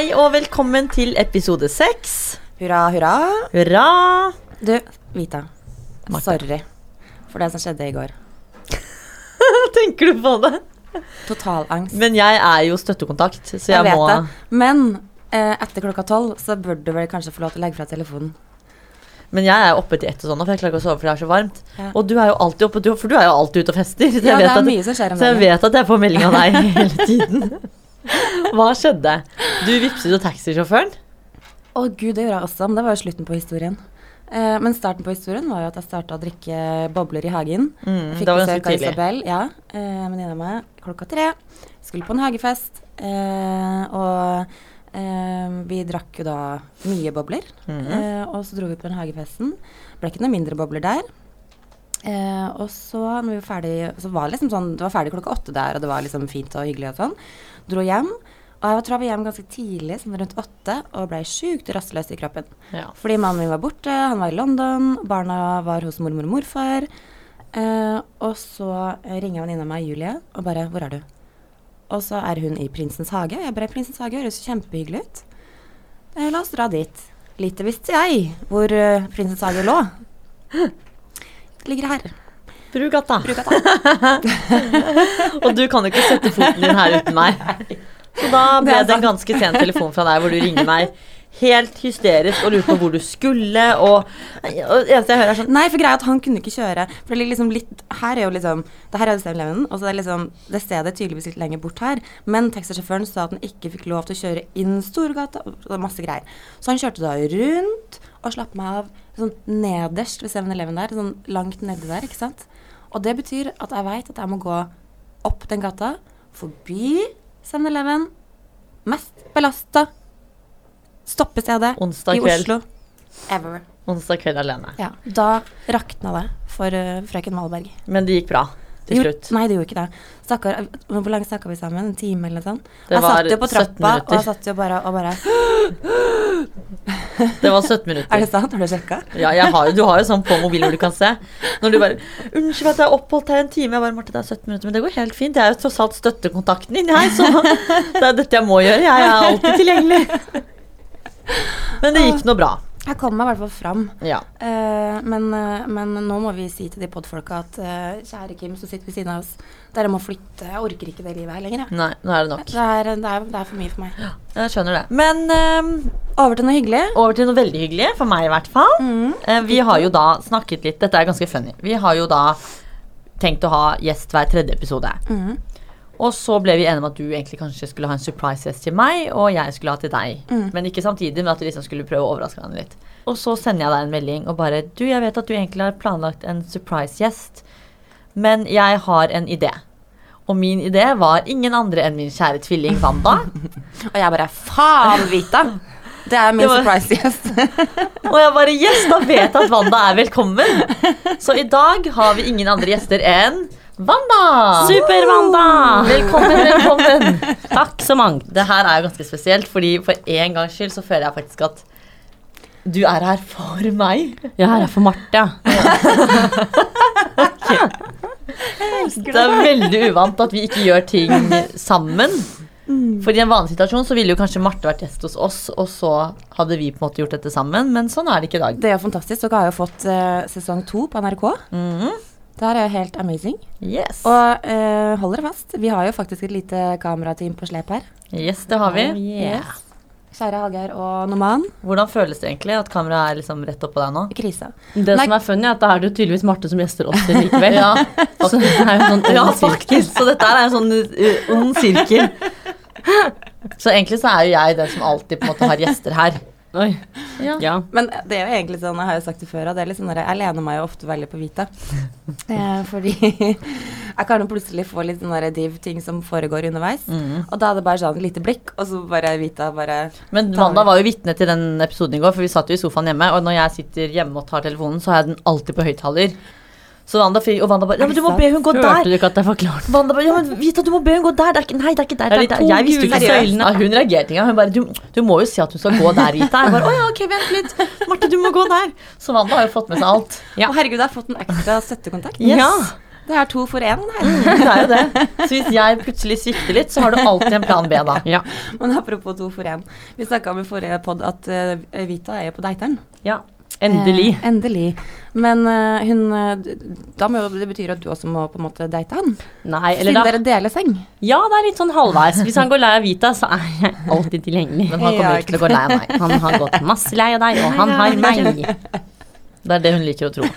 Hei og velkommen til episode seks. Hurra, hurra. Hurra! Du, Vita. Martha. Sorry for det som skjedde i går. Tenker du på det? Total angst. Men jeg er jo støttekontakt, så jeg, jeg vet må det. Men eh, etter klokka tolv så bør du vel kanskje få lov til å legge fra telefonen. Men jeg er oppe til ett og sånn, for jeg klarer ikke å sove for det er så varmt. Ja. Og du er jo alltid oppe, for du er jo alltid ute og fester. Så jeg, Ja, vet, at, så jeg vet at jeg får melding av deg hele tiden. Hva skjedde? Du vippset jo taxisjåføren. Å gud, det gjorde jeg også, men det var jo slutten på historien. Eh, men starten på historien var jo at jeg starta å drikke bobler i hagen. Mm, Fikk besøk av. Isabel, ja, eh, venninna mi, klokka tre. Skulle på en hagefest. Eh, og eh, vi drakk jo da mye bobler. Mm. Eh, og så dro vi på den hagefesten. Ble ikke noe mindre bobler der. Eh, og så når vi var ferdig, så var det liksom sånn Det var ferdig klokka åtte der, og det var liksom fint og hyggelig og sånn. Dro hjem. Og jeg var hjem ganske tidlig, sånn rundt åtte, og blei sjukt rastløs i kroppen. Ja. Fordi mannen min var borte, han var i London, barna var hos mormor og morfar. Eh, og så ringer venninna meg, Julie, og bare 'Hvor er du?' Og så er hun i Prinsens hage. Jeg bare 'Prinsens hage høres kjempehyggelig ut'. Eh, la oss dra dit. Lite visste jeg hvor uh, Prinsens hage lå. Ligger her. Brugata. Brugata. Og du kan jo ikke sette foten din her uten meg. Så da ble det en ganske sen telefon fra deg hvor du ringer meg helt hysterisk og lurte på hvor du skulle, og, og det eneste jeg hører, er sånn Nei, for greia at han kunne ikke kjøre. For det ligger liksom litt Her er jo liksom Det her er jo 7-Eleven, og så er det liksom Det stedet er tydeligvis litt lenger bort her. Men taxisjåføren sa at han ikke fikk lov til å kjøre inn Storgata, og masse greier. Så han kjørte da rundt og slapp meg av sånn nederst ved 7-Eleven der. Sånn langt nedi der, ikke sant. Og det betyr at jeg veit at jeg må gå opp den gata, forbi 7-Eleven, mest belasta stoppestedet Onsdag i kveld. Oslo ever. onsdag kveld alene. Ja, da rakna det for uh, frøken Malberg. Men det gikk bra til slutt. Nei, det gjorde ikke det. Stakkar, Hvor lenge snakka vi sammen? En time eller sånt? Det jeg var satt jo på trappa, og jeg satt jo bare og bare Det var 17 minutter. Er det sant? Har du sjekka? Ja, jeg har, du har jo sånn på mobilen hvor du kan se. Når du bare 'Unnskyld at jeg har oppholdt her en time.' Jeg bare 'Marte, det er 17 minutter.' Men det går helt fint. Jeg er jo tross alt støttekontakten din, jeg, så det er dette jeg må gjøre. Jeg er alltid tilgjengelig. Men det gikk nå bra. Jeg kom meg i hvert fall fram. Ja. Uh, men, uh, men nå må vi si til de podfolka at uh, kjære Kim som sitter ved siden av oss, dere må flytte. Jeg orker ikke det livet her lenger. jeg. Nei, nå er det nok. Det er, det, er, det er for mye for meg. Ja, Jeg skjønner det. Men Over til noe hyggelig. over til noe veldig hyggelig, for meg i hvert fall. Mm. Vi har jo da snakket litt Dette er ganske funny. Vi har jo da tenkt å ha gjest hver tredje episode. Mm. Og så ble vi enige om at du egentlig kanskje skulle ha en surprise gjest til meg, og jeg skulle ha til deg. Mm. Men ikke samtidig, men at vi liksom skulle prøve å overraske hverandre litt. Og så sender jeg deg en melding og bare Du, jeg vet at du egentlig har planlagt en surprise gjest, men jeg har en idé. Og min idé var ingen andre enn min kjære tvilling Wanda. Og jeg bare Faen, Vita! Det er min Det var- surprise gjest. Og jeg bare Yes, da vet jeg at Wanda er velkommen. Så i dag har vi ingen andre gjester enn Wanda. Super-Wanda! Velkommen, velkommen. Takk så mangt. Det her er jo ganske spesielt, fordi for en gangs skyld så føler jeg faktisk at du er her for meg. Jeg er her for Marte. okay. Det er veldig uvant at vi ikke gjør ting sammen. For i en vanlig situasjon så ville jo kanskje Marte vært gjest hos oss, og så hadde vi på en måte gjort dette sammen, men sånn er det ikke i dag. Det er jo fantastisk. Dere har jo fått uh, sesong to på NRK. Mhm. Det her er jo helt amazing. Yes. Og uh, hold dere fast, vi har jo faktisk et lite kamerateam på slep her. yes, det har vi. Oh, yeah. Kjære Hallgeir og Noman. Hvordan føles det egentlig at kameraet er liksom rett oppå deg nå? Krise. Det Nei. som er funny, er at da er det jo tydeligvis Marte som gjester oss likevel. Ja, Så det er jo sånn ja sirkel. faktisk. Så dette er en sånn uh, ond sirkel. Så egentlig så er jo jeg den som alltid på en måte har gjester her. Oi. Ja. Ja. Men det er jo egentlig sånn, jeg har jo sagt det før, at det er litt sånn jeg lener meg jo ofte veldig på Vita. Eh, fordi jeg kan jo plutselig få litt sånne div-ting som foregår underveis. Mm. Og da er det bare sånn lite blikk, og så bare Vita bare Men Wanda var jo vitne til den episoden i går, for vi satt jo i sofaen hjemme, og når jeg sitter hjemme og tar telefonen, så har jeg den alltid på høyttaler. Så Wanda, fi- og Wanda bare Ja, men du må be hun gå Hørte der! du ikke at jeg forklarte? Wanda bare Ja, men Vita, du må be hun gå der! Det er ikke, nei, det er ikke der. Det er de er der. Jeg visste jo ikke søylene. Hun reagerte ikke. Hun bare du, du må jo si at hun skal gå der, Vita'. Jeg bare Å ja, ok, vent litt. Marte, du må gå der. Så Wanda har jo fått med seg alt. Ja. Å herregud, jeg har fått en ekstra støttekontakt. Yes. Ja. Det er to for én her. Det er jo det. Så hvis jeg plutselig svikter litt, så har du alltid en plan B, da. Ja. Men apropos to for én. Vi snakka om i forrige pod at eh, Vita er jo på Deiteren. ja. Endelig. Eh, endelig. Men uh, hun eh, Da må jo det betyr at du også må på en måte date han? Nei, eller Siden da dere deler seng? Ja, det er litt sånn halvveis. Hvis han går lei av Vita, så er jeg alltid tilgjengelig. Men han kommer Ja, ikke til å gå lei av meg. Han har gått masse lei av deg, og han har meg. Det er det hun liker å tro.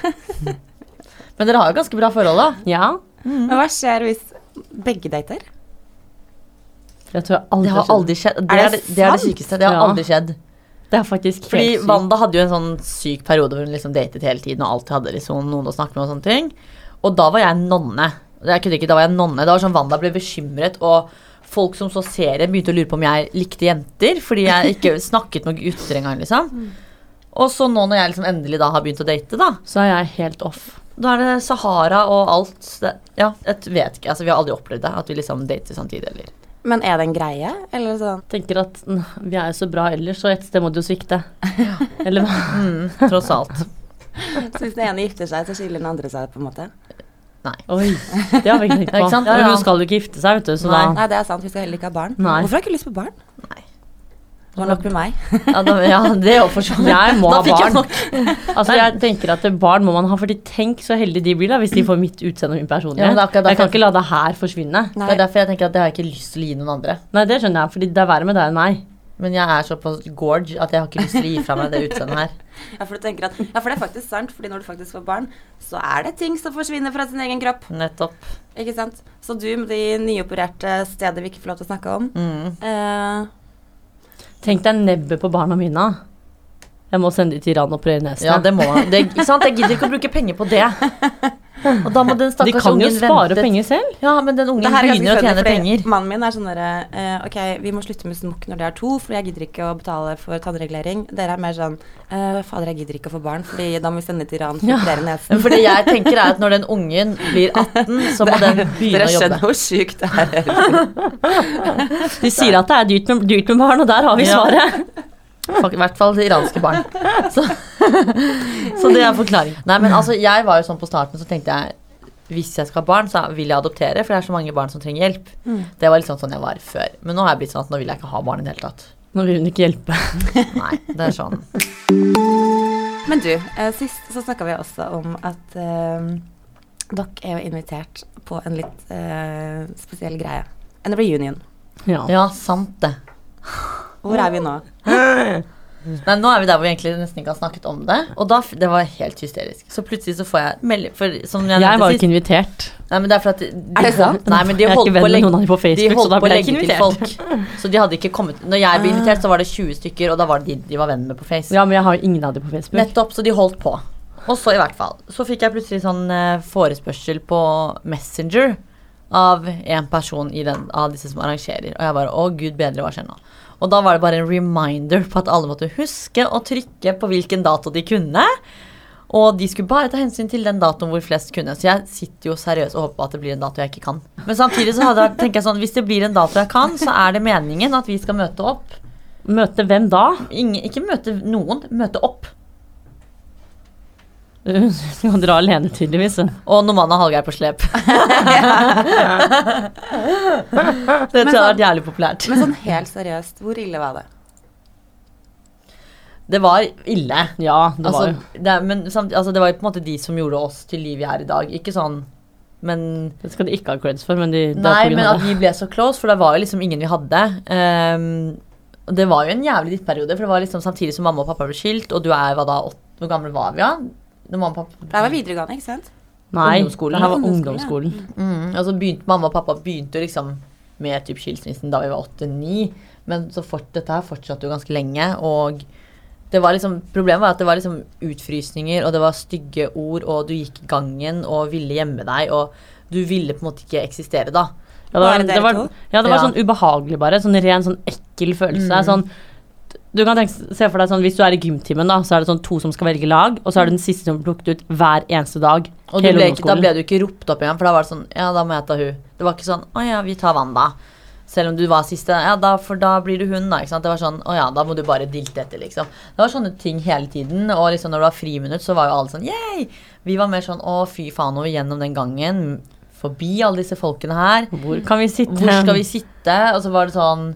Men dere har jo ganske bra forhold, da. Ja. Men hva skjer hvis begge dater? Jeg tror jeg aldri Det har aldri skjedd. Det Er er det det, det, er det sykeste. Det har Ja. aldri skjedd. Det er faktisk Fordi helt sykt. Wanda hadde jo en sånn syk periode hvor hun liksom datet hele tiden og alltid hadde liksom noen å snakke med og sånne ting. Og da var jeg nonne. Jeg kunne ikke, da var jeg nonne. Det var sånn Wanda ble bekymret, og folk som så serien, begynte å lure på om jeg likte jenter, fordi jeg ikke snakket med gutter engang, liksom. Og så nå når jeg liksom endelig da har begynt å date, da, Så er jeg helt off. da er det Sahara og alt. Det, ja, jeg vet ikke. Altså, vi har aldri opplevd det, at vi liksom dater samtidig, eller Men er det en greie, eller sånn? Tenker at vi er jo så bra ellers, så et sted må det jo svikte. Eller hva? mm, Tross alt. Så hvis den ene gifter seg, så skiller den andre seg, på en måte? Nei. Oi, det har vi ikke tenkt Ja, på. ikke sant? Ja, ja. hun skal jo ikke gifte seg, vet du, så Nei. da Nei, det er sant. Vi skal heller ikke ha barn. Nei. Hvorfor har du ikke lyst på barn? Nei. Det var nok med meg. Ja, da, ja det òg, for så vidt. Jeg må Da ha fikk jeg barn. nok. Altså, jeg tenker at barn må man ha, fordi tenk så heldige de blir da, hvis de får mitt utseende og min personlighet. Ja, er jeg kan ikke la det her forsvinne. Det er derfor jeg tenker at det har jeg ikke lyst til å gi noen andre. Nei, det skjønner jeg, fordi det er verre med deg enn meg. Men jeg er såpass gorge at jeg har ikke lyst til å gi fra meg det utseendet her. Ja, for du at, ja, for det er faktisk sant, fordi når du faktisk får barn, så er det ting som forsvinner fra sin egen kropp. Nettopp. Ikke sant? Så du med de nyopererte stedet vi ikke får lov til å snakke om Mm. eh, Tenk deg nebbet på barna mine. Jeg må sende de til Iran og operere nesen. Ja, det må jeg. Det, ikke sant? Jeg gidder ikke å bruke penger på det. Og da må den de stakkars kan jo ungen spare vente penger selv. Ja, men den ungen Det her er begynner å tjene funny, penger. fordi Mannen min er sånn derre eh, Ok, vi må slutte med smokk når det er to, for jeg gidder ikke å betale for tannregulering. Dere er mer sånn eh, Fader, jeg gidder ikke å få barn, Fordi da må vi sende til Iran for å Ja. operere nesen. Men For det jeg tenker er at når den ungen blir 18, så må den begynne Dere å skjønner jobbe. hvor sykt det er. De sier at det er dyrt med, dyrt med barn, og der har vi Ja. svaret. I hvert fall til iranske barn. Så, så det er forklaring. Nei, men altså, jeg var jo sånn på starten, så tenkte jeg hvis jeg skal ha barn, så vil jeg adoptere, for det er så mange barn som trenger hjelp. Mm. Det var liksom sånn jeg var før. Men nå har jeg blitt sånn at nå vil jeg ikke ha barn i det hele tatt. Nå vil hun ikke hjelpe. Nei, det er sånn. Men du, eh, sist så snakka vi også om at eh, dere er jo invitert på en litt eh, spesiell greie. En reunion. Ja. Ja, sant det. Hvor er vi nå? Nei, nå er vi der hvor vi egentlig nesten ikke har snakket om det. Og da, det var helt hysterisk. Så plutselig så får jeg melding For som jeg, Jeg var jo ikke invitert. Nei, men det er for at de, Er det sant? Nei, men de Jeg er holdt ikke venn med noen av dem på De Facebook, så da ble jeg ikke invitert. folk. Så de hadde ikke kommet Når jeg ble invitert, så var det 20 stykker, og da var det de de var venn med på Face. Ja, men jeg har jo ingen av dem på Facebook. Nettopp, så de holdt på. Og så i hvert fall Så fikk jeg plutselig sånn eh, forespørsel på Messenger av en person i den, av disse som arrangerer. Og jeg bare Å, gud bedre, hva skjer nå? Og da var det bare en reminder på at alle måtte huske å trykke på hvilken dato de kunne. Og de skulle bare ta hensyn til den datoen hvor flest kunne. Så jeg sitter jo seriøst og håper på at det blir en dato jeg ikke kan. Men samtidig så hadde jeg, tenker jeg sånn, hvis det blir en dato jeg kan, så er det meningen at vi skal møte opp. Møte hvem da? Ingen, ikke møte noen, møte opp. Du skal dra alene, tydeligvis. Og Noman og Hallgeir på slep. det tror jeg hadde vært jævlig populært. Men sånn helt seriøst, hvor ille var det? Det var ille. Ja, det altså, var det, men samt, altså, det var jo på en måte de som gjorde oss til liv vi er i dag. Ikke sånn, men Det skal de ikke ha creds for, men de, Nei, men at vi ble så close, for det var jo liksom ingen vi hadde. Um, og det var jo en jævlig drittperiode, for det var liksom samtidig som mamma og pappa ble skilt, og du er hva da, åtte, hvor gammel var vi da? Når mamma og pappa Det var videregående, ikke sant? Nei, ungdomsskolen. det her var Ungdomsskolen, Mm, og så begynte, mamma og pappa begynte jo liksom med typ skilsmissen da vi var åtte-ni. Men så fort, dette her fortsatte jo ganske lenge. Og det var liksom, problemet var at det var liksom utfrysninger, og det var stygge ord, og du gikk gangen og ville gjemme deg, og du ville på en måte ikke eksistere da. Ja, det var, det var, ja, det var Ja. sånn ubehagelig, bare. Sånn ren sånn ekkel følelse. Mm. Sånn, du kan tenke, se for deg sånn, Hvis du er i gymtimen, da, så er det sånn to som skal velge lag, og så er det den siste som blir plukket ut hver eneste dag. Og du ble, ikke- da ble du ikke ropt opp igjen, for da var det sånn Ja, da må jeg ta hun. Det var ikke sånn Å ja, vi tar Wanda. selv om du var siste, ja, da, for da blir du hun, da. ikke sant? Det var sånn, å ja, da må du bare dilte etter, liksom. Det var sånne ting hele tiden. Og liksom når det var friminutt, så var jo alle sånn yay! Vi var mer sånn å, fy faen, nå gjennom den gangen. Forbi alle disse folkene her. Hvor kan vi sitte? Hvor skal vi sitte? Og så var det sånn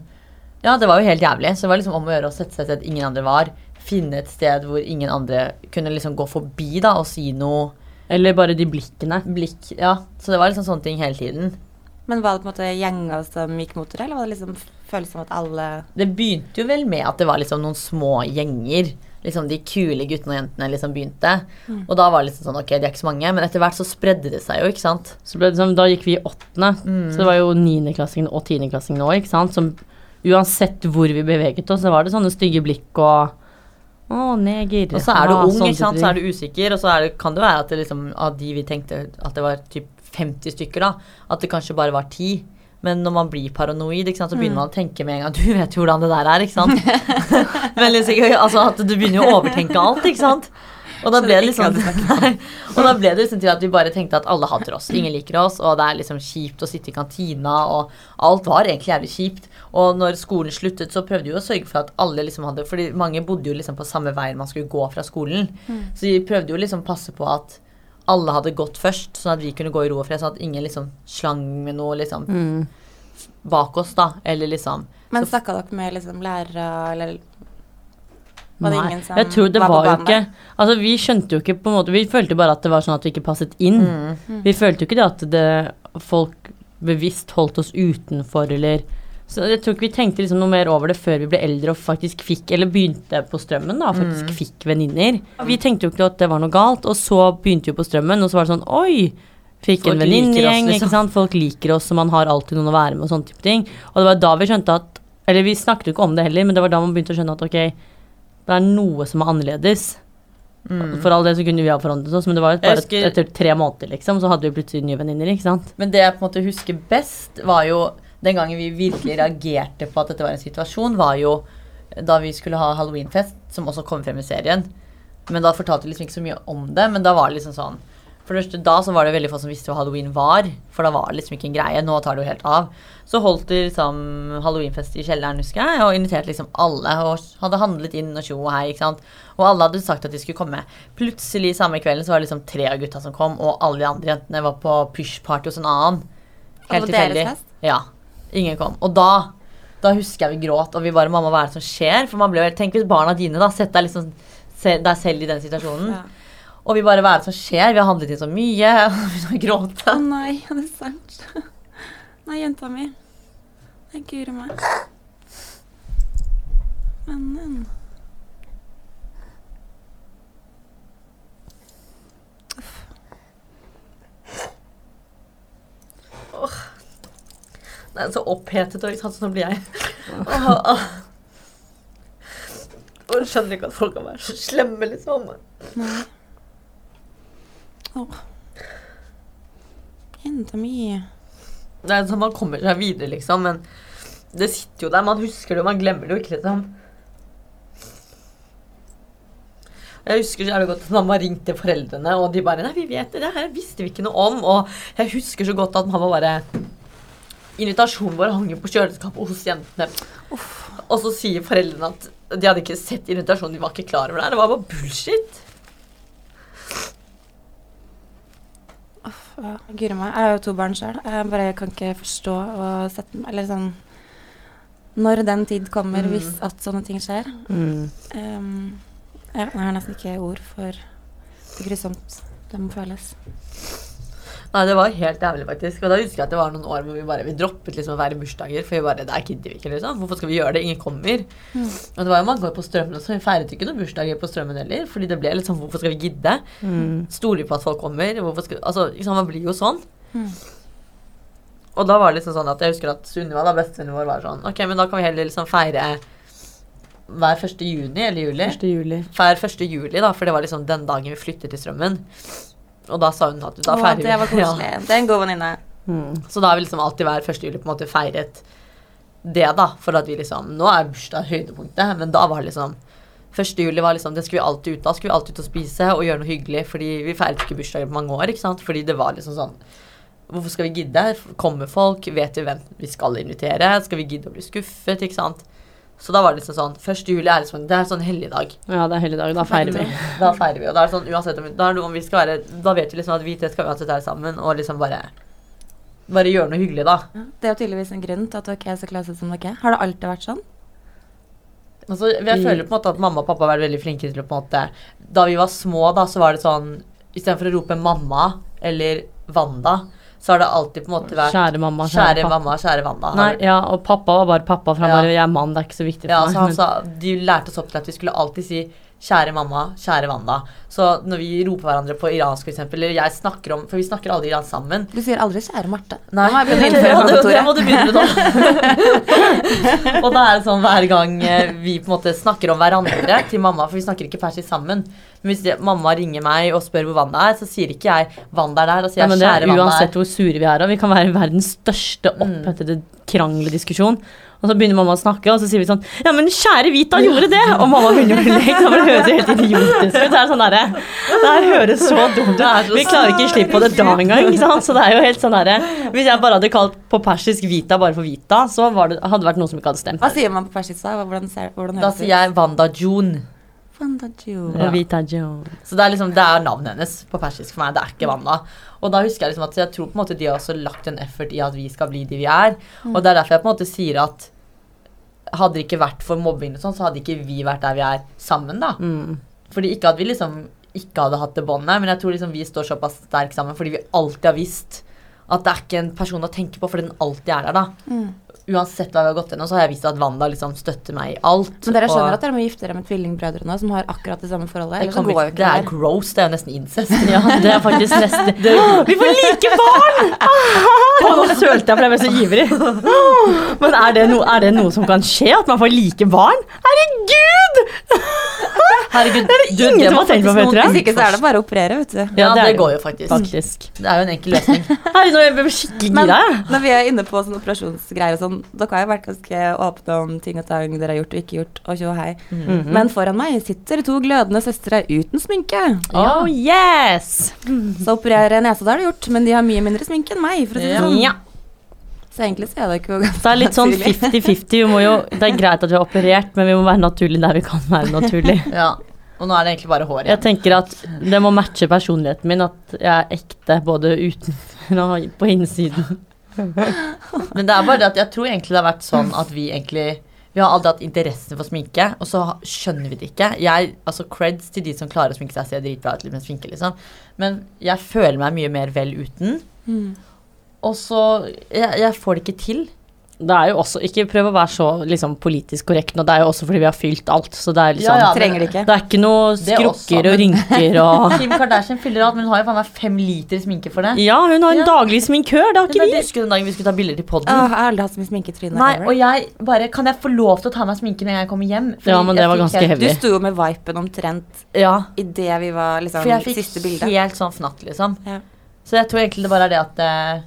Ja, det var jo helt jævlig. Så det var liksom om å gjøre å sette seg et sted ingen andre var. Finne et sted hvor ingen andre kunne liksom gå forbi da og si noe Eller bare de blikkene. blikk. Ja, så det var liksom sånne ting hele tiden. Men var det på en måte gjenger som gikk mot dere, eller var det liksom følelsen av at alle Det begynte jo vel med at det var liksom noen små gjenger. Liksom De kule guttene og jentene liksom begynte. Og da var det liksom sånn, ok, de er ikke så mange. Men etter hvert så spredde det seg jo, ikke sant. Så ble det sånn, da gikk vi i åttende. Så det var jo niendeklassingene og tiendeklassingene òg, ikke sant. Som uansett hvor vi beveget oss, så var det sånne stygge blikk og Å, neger. Og så er du Ah, ung, ikke sant? så er du usikker. Og så det, kan det være at det liksom, av de vi tenkte at det var typ 50 stykker, da, at det kanskje bare var 10. Men når man blir paranoid, sant, så begynner man å tenke med en gang Du vet jo hvordan det der er, ikke sant? Men liksom, altså at du begynner jo å overtenke alt, ikke sant? Og da ble det liksom nei, Og da ble det liksom til at vi bare tenkte at alle hater oss. Ingen liker oss, og det er liksom kjipt å sitte i kantina, og alt var egentlig jævlig kjipt. Og når skolen sluttet, så prøvde vi å sørge for at alle liksom hadde Fordi mange bodde jo liksom på samme vei man skulle gå fra skolen. Så vi prøvde jo liksom passe på at alle hadde gått først, sånn at vi kunne gå i ro og fred, sånn at ingen liksom slang med noe liksom Mm. bak oss, da. Eller liksom Men snakka dere med liksom lærere, eller var det Nei, ingen som jeg tror det var på var, jo banen ikke? Altså, vi skjønte jo ikke på en måte Vi følte bare at det var sånn at vi ikke passet inn. mm. Vi følte jo ikke det at det, folk bevisst holdt oss utenfor, eller Så jeg tror ikke vi tenkte liksom noe mer over det før vi ble eldre og faktisk fikk, eller begynte på strømmen, da, faktisk Mm. fikk venninner. Vi tenkte jo ikke at det var noe galt, og så begynte vi på strømmen, og så var det sånn Oi! Fikk Folk en venninnegjeng, liksom. ikke sant. Folk liker oss, og man har alltid noen å være med, og sånne type ting. Og det var da vi skjønte at Eller vi snakket jo ikke om det heller, men det var da man begynte å skjønne at ok, det er noe som er annerledes. Mm. For all det så kunne vi ha forandret oss, men det var jo bare husker- etter tre måneder, liksom, så hadde vi plutselig nye venninner, ikke sant. Men det jeg på en måte husker best, var jo den gangen vi virkelig reagerte på at dette var en situasjon, var jo da vi skulle ha halloweenfest, som også kom frem i serien. Men da fortalte vi liksom ikke så mye om det, men da var det liksom sånn For det første, da så var det veldig få som visste hva halloween var, for da var det liksom ikke en greie. Nå tar det jo helt av. Så holdt de liksom halloweenfest i kjelleren, husker jeg, og inviterte liksom alle. Og hadde handlet inn og tjo og hei, ikke sant. Og alle hadde sagt at de skulle komme. Plutselig samme kvelden så var det liksom tre av gutta som kom, og alle de andre jentene var på pysjparty hos en annen. Var deres fest? Ja. Ingen kom. Og da da husker jeg vi gråt, og vi bare 'Mamma, hva er det som skjer?' For man ble jo helt Tenk hvis barna dine, da. Sett deg liksom se deg selv i den situasjonen. Ja. Og vi bare 'Hva er det som skjer?' Vi har handlet inn så mye. Og vi begynte å Å gråte. nei, er sant? Nei, jenta mi. Nei, guri meg. Vennen. Det er så opphetet, og ikke sant, så blir jeg Åh, åh. Og jeg skjønner ikke at folk kan være så slemme, liksom. Nei. Åh. Jenta mi. Det er sånn man kommer seg videre, liksom, men det sitter jo der. Man husker det, og man glemmer det jo ikke, liksom. Jeg husker så jævlig godt at mamma ringte foreldrene, og de bare 'Nei, vi vet det, det her visste vi ikke noe om.' Og jeg husker så godt at mamma bare Invitasjonen vår hang jo på kjøleskapet hos jentene. Og så sier foreldrene at de hadde ikke sett invitasjonen, de var ikke klar over det. Det var bare bullshit. Ja, Guri meg. Jeg har jo to barn sjøl. Jeg bare kan ikke forstå og sette Eller sånn Når den tid kommer, Mm. hvis at sånne ting skjer. Mm. Um, ja, jeg har nesten ikke ord for hvor grusomt det må føles. Nei, det var helt jævlig, faktisk. Og da husker jeg at det var noen år hvor vi bare vi droppet liksom å være bursdager. For vi bare Der gidder vi ikke, liksom. Hvorfor skal vi gjøre det? Ingen kommer. Og det var jo mange år på Strømmen også. Vi feiret ikke noen bursdager på Strømmen heller. Fordi det ble litt sånn Hvorfor skal vi gidde? Mm. Stoler vi på at folk kommer? Hvorfor skal Altså, liksom, man blir jo sånn. Mm. Og da var det liksom sånn at jeg husker at Sunniva, da bestevennen vår, var sånn Ok, men da kan vi heller liksom feire hver 1. juni eller juli. 1. juli. Hver 1. juli, da, for det var liksom den dagen vi flyttet til Strømmen. Og da sa hun at da feirer vi det var Ja. koselig. Det er en god venninne. Mm. Så da har vi liksom alltid hver 1. juli på en måte feiret det, da. For at vi liksom Nå er bursdag høydepunktet, men da var det liksom 1. juli var liksom Det skulle vi alltid ut. Da skulle vi alltid ut og spise og gjøre noe hyggelig, fordi vi feiret ikke bursdager på mange år, ikke sant. Fordi det var liksom sånn Hvorfor skal vi gidde? Kommer folk? Vet vi hvem vi skal invitere? Skal vi gidde å bli skuffet? Ikke sant? Så da var det liksom sånn 1. juli er liksom, det er en sånn helligdag. Ja, det er helligdag. Da feirer vi. Da feirer vi. Og da er det sånn uansett om, da, er det om vi skal være Da vet vi liksom at vi tre skal uansett være sammen og liksom bare Bare gjøre noe hyggelig, da. Ja, Det er jo tydeligvis en grunn til at dere er så klare som dere er. Har det alltid vært sånn? Altså, jeg føler på en måte at mamma og pappa har vært veldig flinke til å på en måte Da vi var små, da, så var det sånn Istedenfor å rope mamma eller Wanda, så har det alltid på en måte vært Kjære mamma, Kjære kjære mamma, kjære Wanda. Nei, ja, og pappa var bare pappa, for han Ja. bare Jeg er mann, det er ikke så viktig Ja, for så han meg. sa, De lærte oss opp til at vi skulle alltid si 'kjære mamma', 'kjære Wanda'. Så når vi roper hverandre på iransk, for eksempel, eller jeg snakker om For vi snakker aldri iransk sammen. Du sier aldri 'kjære Marte'. Nei, Nå jeg begynne å det, må du, det må du begynne med nå. og da er det sånn hver gang eh, vi på en måte snakker om hverandre til mamma, for vi snakker ikke persisk sammen. Men hvis mamma ringer meg og spør hvor vannet er, så sier ikke jeg 'Wanda er der', da sier Ja, jeg men det 'kjære er der'. uansett hvor sure vi er, og vi kan være verdens største Mm. opphetede kranglediskusjon. Og så begynner mamma å snakke, og så sier vi sånn Ja, men kjære Vita gjorde det! Og mamma begynner å le. Det bare høres helt idiotisk ut. Det er sånn derre Det her høres så dumt ut. Vi klarer ikke slippe på det da engang. Ikke? Så det er jo helt sånn derre Hvis jeg bare hadde kalt på persisk Vita bare for Vita, så var det, hadde det vært noe som ikke hadde stemt. Hva sier man på persisk da? Hvordan, ser, hvordan Da høres det sier jeg Wanda June. Jones. Så det er liksom, det er navnet hennes på persisk for meg. Det er ikke Wanda. Og da husker jeg liksom at jeg tror på en måte de har også lagt en effort i at vi skal bli de vi er. Og det er derfor jeg på en måte sier at hadde det ikke vært for mobbing og sånn, så hadde ikke vi vært der vi er sammen, da. Mm. Fordi ikke at vi liksom ikke hadde hatt det båndet, men jeg tror liksom vi står såpass sterkt sammen fordi vi alltid har visst at det er ikke en person å tenke på, fordi den alltid er der, da. Mm. Uansett hva vi har gått gjennom, så har jeg visst at Wanda liksom støtter meg i alt. Men dere skjønner at dere må gifte dere med tvillingbrødre nå, som har akkurat det samme forholdet? det, bli, jo det er gross. Det er jo nesten incest. Ja, det er faktisk nesten Vi får like barn! Å, nå sølte jeg, for jeg ble så ivrig. Men er det, no, er det noe som kan skje? At man får like barn? Herregud! Herregud, Det er det du, ingen det må tenkt på faktisk noen. Hvis ikke så er det bare å operere, vet du. Ja, det, det, går jo faktisk. Faktisk. Det er jo en enkel løsning. Herregud, ble jeg skikkelig gira. når vi er inne på sånne operasjonsgreier og sånn, dere har jo vært ganske åpne om ting og tang dere har gjort og ikke gjort, og tjo hei. Mm -hmm. Men foran meg sitter to glødende søstre uten sminke. Oh, yes! Så operere nesa det har du gjort, men de har mye mindre sminke enn meg, for å si det sånn. Ja. Så egentlig så er det ikke ganske Det er litt sånn 50-50. Vi må jo- Det er greit at vi har operert, men vi må være naturlige der vi kan være naturlige. Ja. Og nå er det egentlig bare hår Jeg tenker at det må matche personligheten min, at jeg er ekte både utenfor og på innsiden. Men det er bare det at jeg tror egentlig det har vært sånn at vi egentlig Vi har aldri hatt interesse for sminke, og så skjønner vi det ikke. Jeg, altså Creds til de som klarer å sminke seg, ser dritbra ut med sminke, liksom. Men jeg føler meg mye mer vel uten. Mm. Og så jeg, jeg får det ikke til. Det er jo også, Ikke prøv å være så liksom, politisk korrekt nå, det er jo også fordi vi har fylt alt. Så det er liksom Ja, ja, Trenger det ikke. Det er ikke noe Det er også, skrukker og rynker og Kim Kardashian fyller alt, men hun har jo faen meg fem liter sminke for det. Ja, hun har en Ja. daglig sminkør, det har Men ikke jeg vi. husker den dagen vi skulle ta bilder til podden. Jeg har aldri hatt så mye sminke i trynet. Nei, ever. og jeg bare Kan jeg få lov til å ta meg sminke når jeg kommer hjem? Fordi Ja, men det var ganske helt- heavy. Du sto jo med vipen omtrent Ja, idet vi var liksom for jeg fikk helt sånn fnatt, liksom. Ja. Så jeg tror egentlig det bare er det at eh,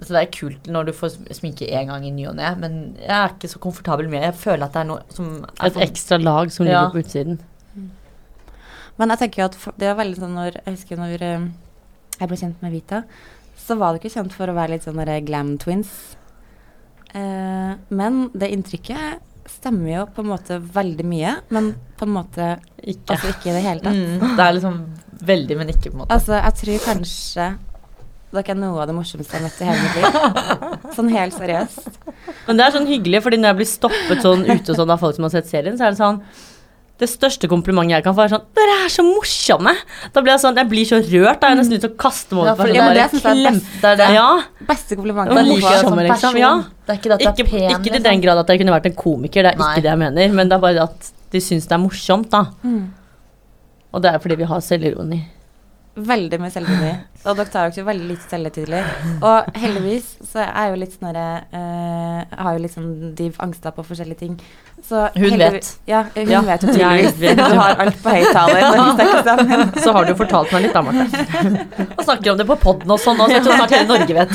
Så det er kult når du får sminke én gang i ny og ne, men jeg er ikke så komfortabel med det. Jeg føler at det er noe som er Et ekstra lag som Ja. ligger på utsiden. Men jeg tenker jo at det var veldig sånn når Jeg husker når eh, jeg ble kjent med Vita, så var det ikke kjent for å være litt sånn glam twins. Eh, men det inntrykket stemmer jo på en måte veldig mye, men på en måte Ikke. altså ikke i det hele tatt. mm, Det er liksom veldig, men ikke, på en måte. Altså, jeg tror kanskje dere er ikke noe av det morsomste jeg har møtt i hele mitt liv. Sånn helt seriøst. Men det er sånn hyggelig, fordi når jeg blir stoppet sånn ute sånn av folk som har sett serien, så er det sånn Det største komplimentet jeg kan få, er sånn Dere er så morsomme! Da blir jeg sånn Jeg blir så rørt. Da har jeg nesten lyst til å kaste meg over personen. ja, det det er er klem- best. det er det. Ja, Beste komplimentet. jeg har liker det som morsommere, liksom. Ja. Det er ikke det at ikke, det er pen. ikke til liksom. den grad at jeg kunne vært en komiker, det er Nei. ikke det jeg mener. Men det er bare at de syns det er morsomt, da. Mm. Og det er fordi vi har selvironi. Veldig mye selvironi. Og dere tar jo ikke veldig lite selvhøytidelig. Og heldigvis så er jeg jo litt sånn derre eh, har jo litt sånn div angster på forskjellige ting. Så Hun vet. Ja, hun Ja, vet jo tydeligvis. Du har alt på høyttaler. Så har du jo fortalt meg litt, da, Marte. Og snakker om det på podden og sånn, og så jeg tror snart hele Norge vet.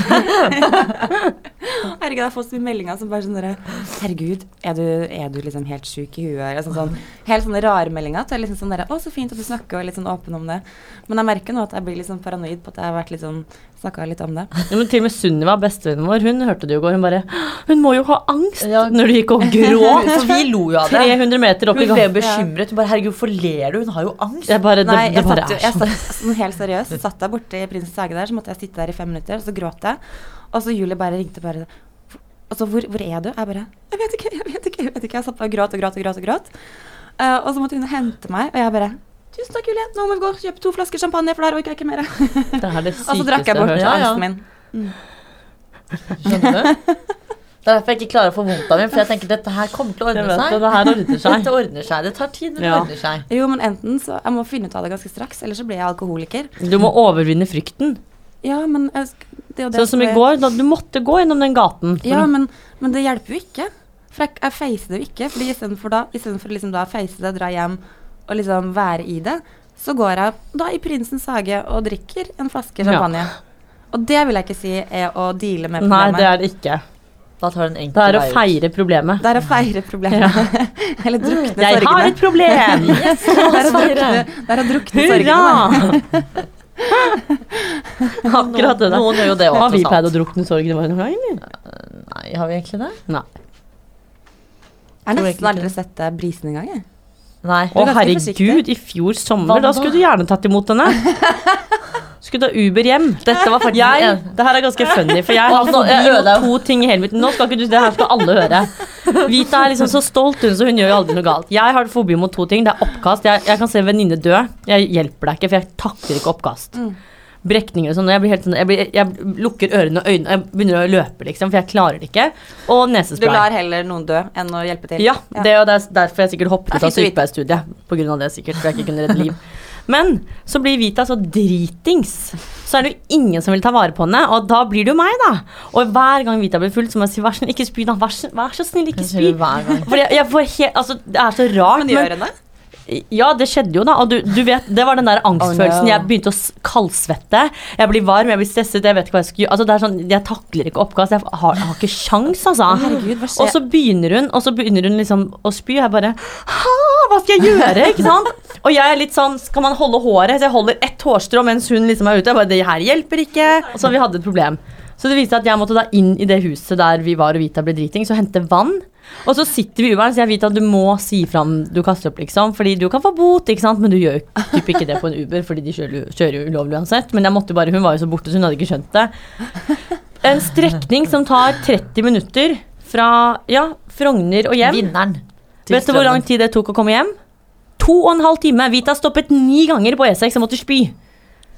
Herregud, jeg får så mye meldinger som bare sånn derre Herregud, er du, er du liksom helt sjuk i huet? Sånn, sånn, helt sånne rare meldinger. Er liksom sånn derre Å, så fint at du snakker og er litt sånn åpen om det. Men jeg merker nå at jeg blir litt sånn paranoid på at jeg har vært litt sånn Snakka litt om det. Ja, men til og med Sunniva, bestevennen vår, hun hørte det jo i går. Hun bare Hun må jo ha angst Ja. når du gikk og gråt For vi lo jo av det. 300 meter opp Hun i ble jo ble bekymret. Hun bare, herregud, hvorfor ler du? Hun har jo angst. Jeg bare, det, Nei, det jeg bare satt, er sånn. jeg satt, sånn helt seriøst satt jeg borte i Prinsens hage der, så måtte jeg sitte der i fem minutter, og så gråt jeg. Og så Julie bare ringte bare Og så, hvor, hvor er du? Jeg bare Jeg vet ikke, jeg vet ikke. Jeg vet ikke. Jeg satt bare og gråt og gråt og gråt. Og gråt. Uh, og så måtte hun hente meg, og jeg bare Tusen takk, Julie. Nå må vi gå og kjøpe to flasker champagne, for der orker jeg ikke mer. Det er det Og så drakk sykeste jeg bort. Ja, ja. angsten min. Skjønner du? Det er derfor jeg ikke klarer å få vondt av min, for jeg tenker dette her kommer til å ordne seg. det, det her ordner seg. Dette ordner seg. Det tar tid, men det Ja. ordner seg. Jo, men enten så Jeg må finne ut av det ganske straks, eller så blir jeg alkoholiker. Du må overvinne frykten. Ja, men jeg, det det Sånn som i går, da du måtte gå gjennom den gaten. for- Ja, men, men det hjelper jo ikke. For jeg, jeg feiser det jo ikke. Fordi istedenfor da, istedenfor liksom da feise det, dra hjem og liksom være i det, så går jeg da i Prinsens hage og drikker en flaske Ja. Og det vil jeg ikke si er å deale med problemet. Nei, det er det ikke. Da tar det en Det er å feire problemet. det er å feire problemet. Eller drukne Jeg har et problem! Det er drukne, det er å drukne sorgene. Akkurat det der. Noen gjør jo det Har vi pleid å drukne sorgene våre noen gang, eller? Nei, har vi egentlig det? Nei. Jeg har nesten aldri sett brisen engang. jeg. Nei. Å herregud, i fjor sommer, Hva da da? skulle du gjerne tatt imot henne. Skulle ta Uber hjem. Dette var faktisk Jeg, det her er ganske funny, for jeg har ødela- mot to ting i hele mitt Nå skal ikke du, det her skal alle høre. Vita er liksom så stolt, hun, så hun gjør jo aldri noe galt. Jeg har fobi mot to ting. Det er oppkast. Jeg, jeg kan se en venninne dø. Jeg hjelper deg ikke, for jeg takler ikke oppkast. Brekninger og sånn. og Jeg, blir helt sånn jeg, blir, jeg lukker ørene og øynene. Jeg begynner å løpe, liksom, for jeg klarer det ikke. Og Du lar heller noen dø enn å hjelpe til. Ja, det, og det er derfor jeg sikkert hoppet ut av sykepleierstudiet. På grunn av det sikkert, for jeg ikke kunne redde liv. Men så blir Vita så dritings. Så er det jo ingen som vil ta vare på henne, og da blir det jo meg, da. Og hver gang Vita blir full, så må jeg si vær så snill, ikke spy, da. Vær så, vær så snill, ikke spy. For jeg, jeg får helt, altså, det er så rart. Men gjør hun det? Ja, det skjedde jo, da. Og du, du vet, det var den der angstfølelsen. Oh, no. Jeg begynte å kaldsvette. Jeg blir varm, jeg blir stresset, jeg vet ikke hva jeg skal gjøre. Altså, det er sånn, jeg takler ikke oppkast. Jeg har, har ikke sjans, altså. Herregud. Og så begynner hun Og så begynner hun liksom å spy, jeg bare «Hæ, Hva skal jeg gjøre? Ikke sant? Og jeg er litt sånn Skal man holde håret? Så jeg holder ett hårstrå mens hun liksom er ute. Jeg bare, Det her hjelper ikke. Så vi hadde et problem. Så det viste at jeg måtte da inn i det huset der vi var og Vita ble dritings, og hente vann. Og så sitter vi i Uberen, så jeg vet at du må si fra om du kaster opp, liksom. Fordi du kan få bot, ikke sant. Men du gjør jo typ ikke det på en Uber, fordi de kjører, kjører jo ulovlig uansett. Men jeg måtte bare, hun var jo så borte, så hun hadde ikke skjønt det. En strekning som tar 30 minutter fra ja, Frogner og hjem. Vinneren. Vet du hvor lang tid det tok å komme hjem? To og en halv time. Vita stoppet ni ganger på E6 og måtte spy.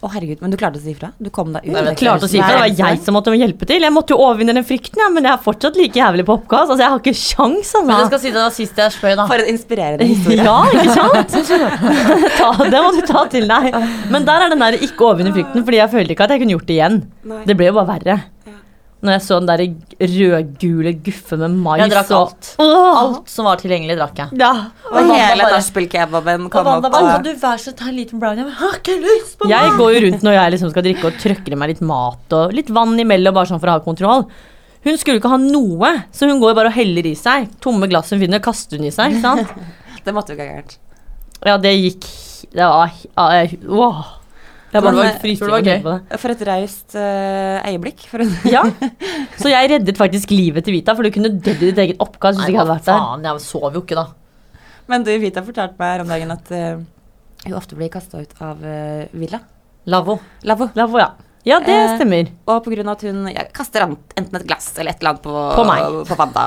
Å herregud, men du klarte å si ifra? Du kom deg ut? Nei, Jeg klarte å si ifra. Det var jeg som måtte hjelpe til. Jeg måtte jo overvinne den frykten, ja, men jeg er fortsatt like jævlig på oppkast. Altså, jeg har ikke sjans, Men det altså. skal si det var sist jeg spøy, da. For en inspirerende historie. Ja, ikke sant? ta, det må du ta til deg. Men der er den der ikke overvinne frykten, fordi jeg følte ikke at jeg kunne gjort det igjen. Nei. Det ble jo bare verre. Når jeg så den der rødgule guffe med mais Jeg drakk og- alt. Åh! Alt som var tilgjengelig, drakk jeg. Ja. Og hele nachspiel-kebaben kom opp. Kan Og, du være så ta en liten brownie? Jeg har ikke lyst på Jeg går jo rundt når jeg liksom skal drikke og trøkker i meg litt mat og litt vann imellom, bare sånn for å ha kontroll. Hun skulle ikke ha noe, så hun går bare og heller i seg. Tomme glass hun finner, kaster hun i seg. ikke sant? det måtte jo ikke ha gærent. Ja, det gikk Det var ja, jeg, Jeg var tror det var på det. For et raust uh, øyeblikk. For en Ja. Så jeg reddet faktisk livet til Vita, for du kunne dødd i ditt eget oppkast hvis du ikke hadde vært der. faen, jeg sov jo ikke da. Men du, Vita fortalte meg her om dagen at uh, hun ofte blir kasta ut av uh, villa. Lavvo. Lavvo. Ja. Ja, det Eh, stemmer. Og på grunn av at hun ja, kaster enten et glass eller et eller annet på, På meg. på Fanta.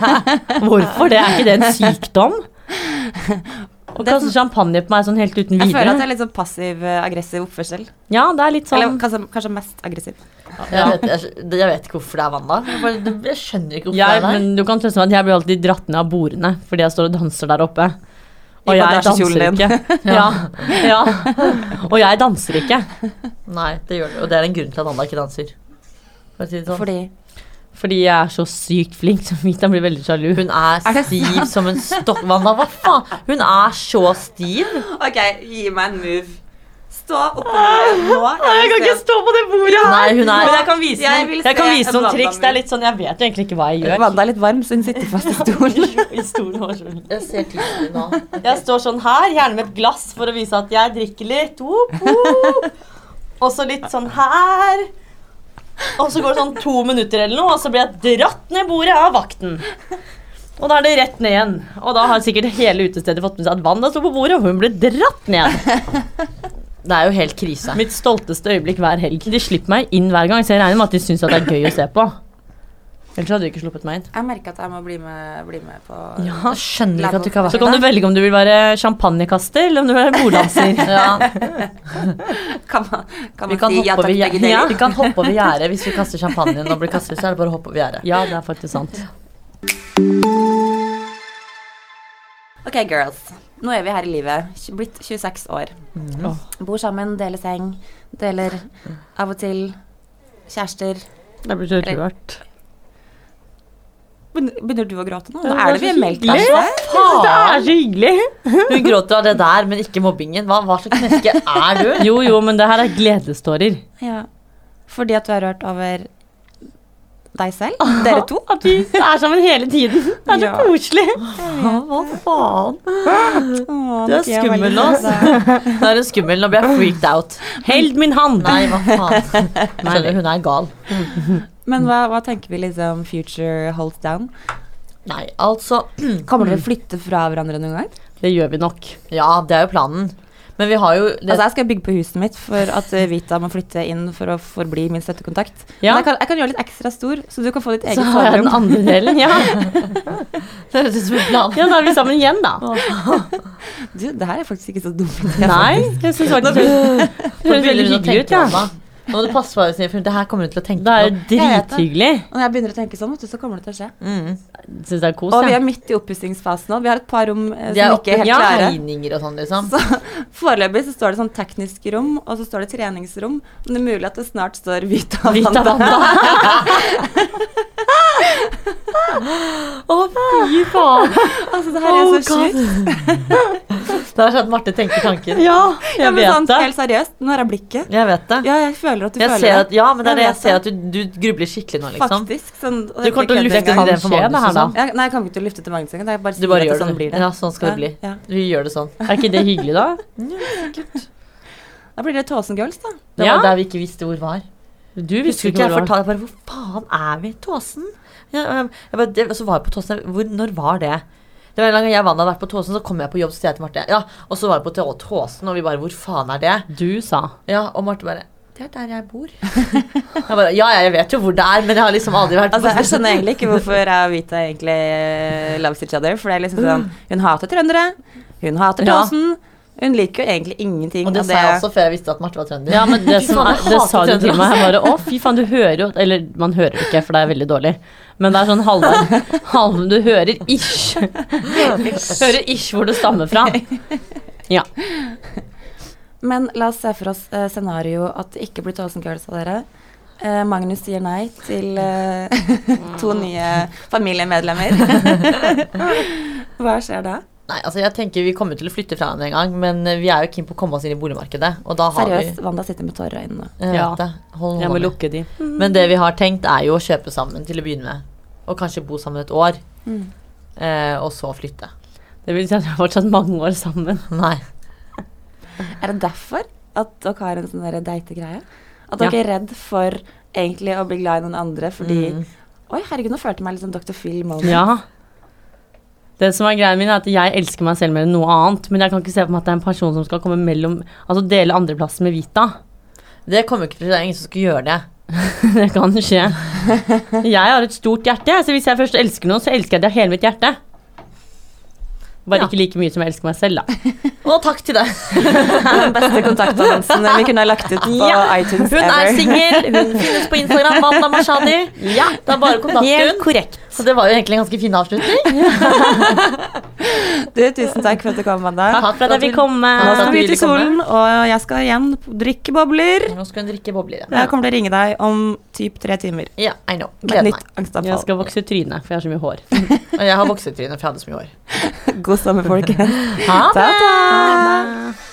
Hvorfor det? Er ikke det en sykdom? Å kaste champagne på meg sånn helt uten videre. Jeg føler at det er litt sånn passiv-aggressiv oppførsel. Ja, det er litt Eller sånn kanskje, kanskje mest aggressiv. Jeg vet, jeg, jeg vet ikke hvorfor det er vann da. Jeg, bare, jeg skjønner ikke hvorfor jeg, det er der. men du kan trøste meg at jeg blir alltid dratt ned av bordene fordi jeg står og danser der oppe. Og jeg danser ikke. Ja, ja. Og jeg danser ikke. Nei, det gjør det. Og det er en grunn til at Anna ikke danser. For å si det sånn. Fordi Fordi jeg er så sykt flink, så Mita blir veldig sjalu. Hun er Er stiv som en stokkvann. Hva faen? Hun er så stiv. OK, gi meg en move. Stå oppå bordet nå. Jeg kan ikke stå på det bordet her! Nei, hun er Men jeg kan vise, Jeg noen- jeg kan vise noen triks. Det er litt sånn, Jeg vet jo egentlig ikke hva jeg gjør. Vanda er litt varm, så hun sitter fast i stolen. I stolen. Jeg ser tissen nå. Jeg står sånn her, gjerne med et glass for å vise at jeg drikker litt. Og så litt sånn her. Og så går det sånn to minutter eller noe, og så blir jeg dratt ned bordet av vakten. Og da er det rett ned igjen. Og da har sikkert hele utestedet fått med seg at Wanda sto på bordet, og hun ble dratt ned. Det er jo helt krise. Mitt stolteste øyeblikk hver helg. De slipper meg inn hver gang, så jeg regner med at de syns det er gøy å se på. Ellers hadde du ikke sluppet meg inn. Jeg merker at jeg må bli med, bli med på Ja. Jeg skjønner ikke at du ikke har Så kan du velge om du vil være champagnekaster eller om du vil være borddanser. ja, Kan man, kan man kan si ja takk begge deler? Ja, vi kan hoppe over gjerdet hvis vi kaster champagnen og blir kastet, så er det bare å hoppe over gjerdet. Ja, det er faktisk sant. Ok, girls. Nå er vi her i livet. Blitt 26 år. Åh. Bor sammen, deler seng. Deler av og til kjærester. Det blir så rørt. Begynner du å gråte nå? Nå er det det er mye så melk der. Det er så hyggelig. Hun gråter av det der, men ikke mobbingen. Hva, hva slags menneske er du? Jo, jo, men det her er gledestårer. Ja. Fordi at du har rørt over deg selv? Dere to? At vi er sammen hele tiden. Det er så Ja. koselig. Hva faen? Åh, Du er skummel nå. glad. Nå er hun skummel, nå blir jeg freaked out. Held min hand! Nei, hva faen. Skjønner, hun er gal. Men hva, hva tenker vi liksom future holds down? Nei, altså Kommer dere flytte fra hverandre noen gang? Det gjør vi nok. Ja, det er jo planen. Men vi har jo det, Altså Jeg skal bygge på huset mitt for at eh, Vita må flytte inn for å forbli min støttekontakt. Ja. Men jeg kan, jeg kan gjøre litt ekstra stor, så du kan få ditt Så har jeg den andre delen. Ja. det høres ut som en plan. ja, da er vi sammen igjen, da. Du, det her er faktisk ikke så dumt. Nei, jeg syns faktisk det høres veldig hyggelig ut. Ja. Nå må du passe på deg, for det her kommer du til å tenke Det er jo på. Drithyggelig. Og når jeg begynner å tenke sånn, vet du, så kommer det til å skje. Mm. Synes det er kos, Og vi er midt i oppussingsfasen nå. Vi har et par rom eh, er som ikke er helt klare. tegninger og sånn, liksom. Så Foreløpig så står det sånn teknisk rom, og så står det treningsrom. Men det er mulig at det snart står Vita Vanda. Å, fy faen. Altså, det her er Oh, så sjukt. Det er sånn at Marte tenker tanken. Ja, Ja, jeg men sånn, det. helt seriøst, nå har jeg blikket. Jeg vet det. Ja, jeg føler at du Jeg føler ser det. at, ja, men det er det Jeg jeg ser at du, du grubler skikkelig nå, liksom. Faktisk. Sånn, Du kommer til å lufte kødd engang. for Magnus her, sånn. Ja, nei, jeg kan ikke lufte til Magnus engang. Jeg bare Du sier bare at det det. sånn blir det. Ja, sånn skal det bli. Ja. Du gjør det sånn. Er ikke det hyggelig, da? Da blir det Tåsen Girls, da. Det Ja. var der vi ikke visste hvor var. Du visste ikke jeg hvor det var. fortalte bare Hvor faen er vi? Tåsen? Ja, jeg, jeg bare, det, så var jeg på Tåsen. Hvor, når var det? Det var en gang jeg og Wanda hadde vært på Tåsen, så kom jeg på jobb, så jeg til Marte Ja, og så var jeg på Tå- Tåsen, og vi bare Hvor faen er det? Du sa. Ja, og Marte bare Det er der jeg bor. jeg bare Ja, jeg vet jo hvor det er, men jeg har liksom aldri vært Altså, jeg skjønner egentlig ikke hvorfor jeg og Vita egentlig eh, loves each other. For det er liksom sånn Hun hater trøndere. Hun hater Ja. Hun liker jo egentlig ingenting Og det sa jeg også før jeg visste at Marte var trønder. Ja, men det, som er, det sa du til meg. Jeg bare Å, fy faen, du hører jo Eller man hører det ikke, for det er veldig dårlig. Men det er sånn halve, halve Du hører ish. hører ish hvor det stammer fra. Ja. Men la oss se for oss eh, scenario at det ikke blir Tåsen Girls av dere. Eh, Magnus sier nei til eh, to nye familiemedlemmer. Hva skjer da? Nei, altså jeg tenker Vi kommer til å flytte fra henne en gang, men eh, vi er jo keen på å komme oss inn i boligmarkedet. Og da har Seriøst, vi Wanda sitter med tårer i øynene. Jeg Ja. det. Hold Jeg må lukke de. Men det vi har tenkt, er jo å kjøpe sammen til å begynne med. Og kanskje bo sammen et år. Mm. Eh, og så flytte. Det vil si at vi har fortsatt mange år sammen. Nei. Er det derfor at dere har en sånn der date-greie? At Ja. dere er redd for egentlig å bli glad i noen andre fordi Mm. Oi, herregud, nå følte jeg meg litt som Dr. Phil-moment. Ja. Det som er greia min, er at jeg elsker meg selv mer enn noe annet. Men jeg kan ikke se på meg at det er en person som skal komme mellom Altså dele andreplassen med Vita. Det kommer ikke til Det er ingen som skal gjøre det. Det kan skje. Jeg har et stort hjerte, så hvis jeg først elsker noen, så elsker jeg det av hele mitt hjerte. Bare Ja. ikke like mye som jeg elsker meg selv, da. Og takk til deg. Den beste kontaktannonsen vi kunne ha lagt ut på Ja. iTunes Hun er ever. singel. Hun finnes på Instagram. Wanda Mashadi. Ja, det er bare å kontakte Helt korrekt. Så det var jo egentlig en ganske fin avslutning. Du, tusen takk for at du kom, Amanda. Takk for at jeg fikk komme. Nå skal vi ut i solen, og jeg skal igjen drikke bobler. Nå skal hun drikke bobler. Jeg kommer til å ringe deg om typ tre timer. Ja, I know. Gleder meg. nytt angstanfall. Jeg skal vokse trynet, for jeg har så mye hår. Og jeg har voksetryne, for jeg hadde så mye hår. God sommer, folkens. Ha Ta-ta!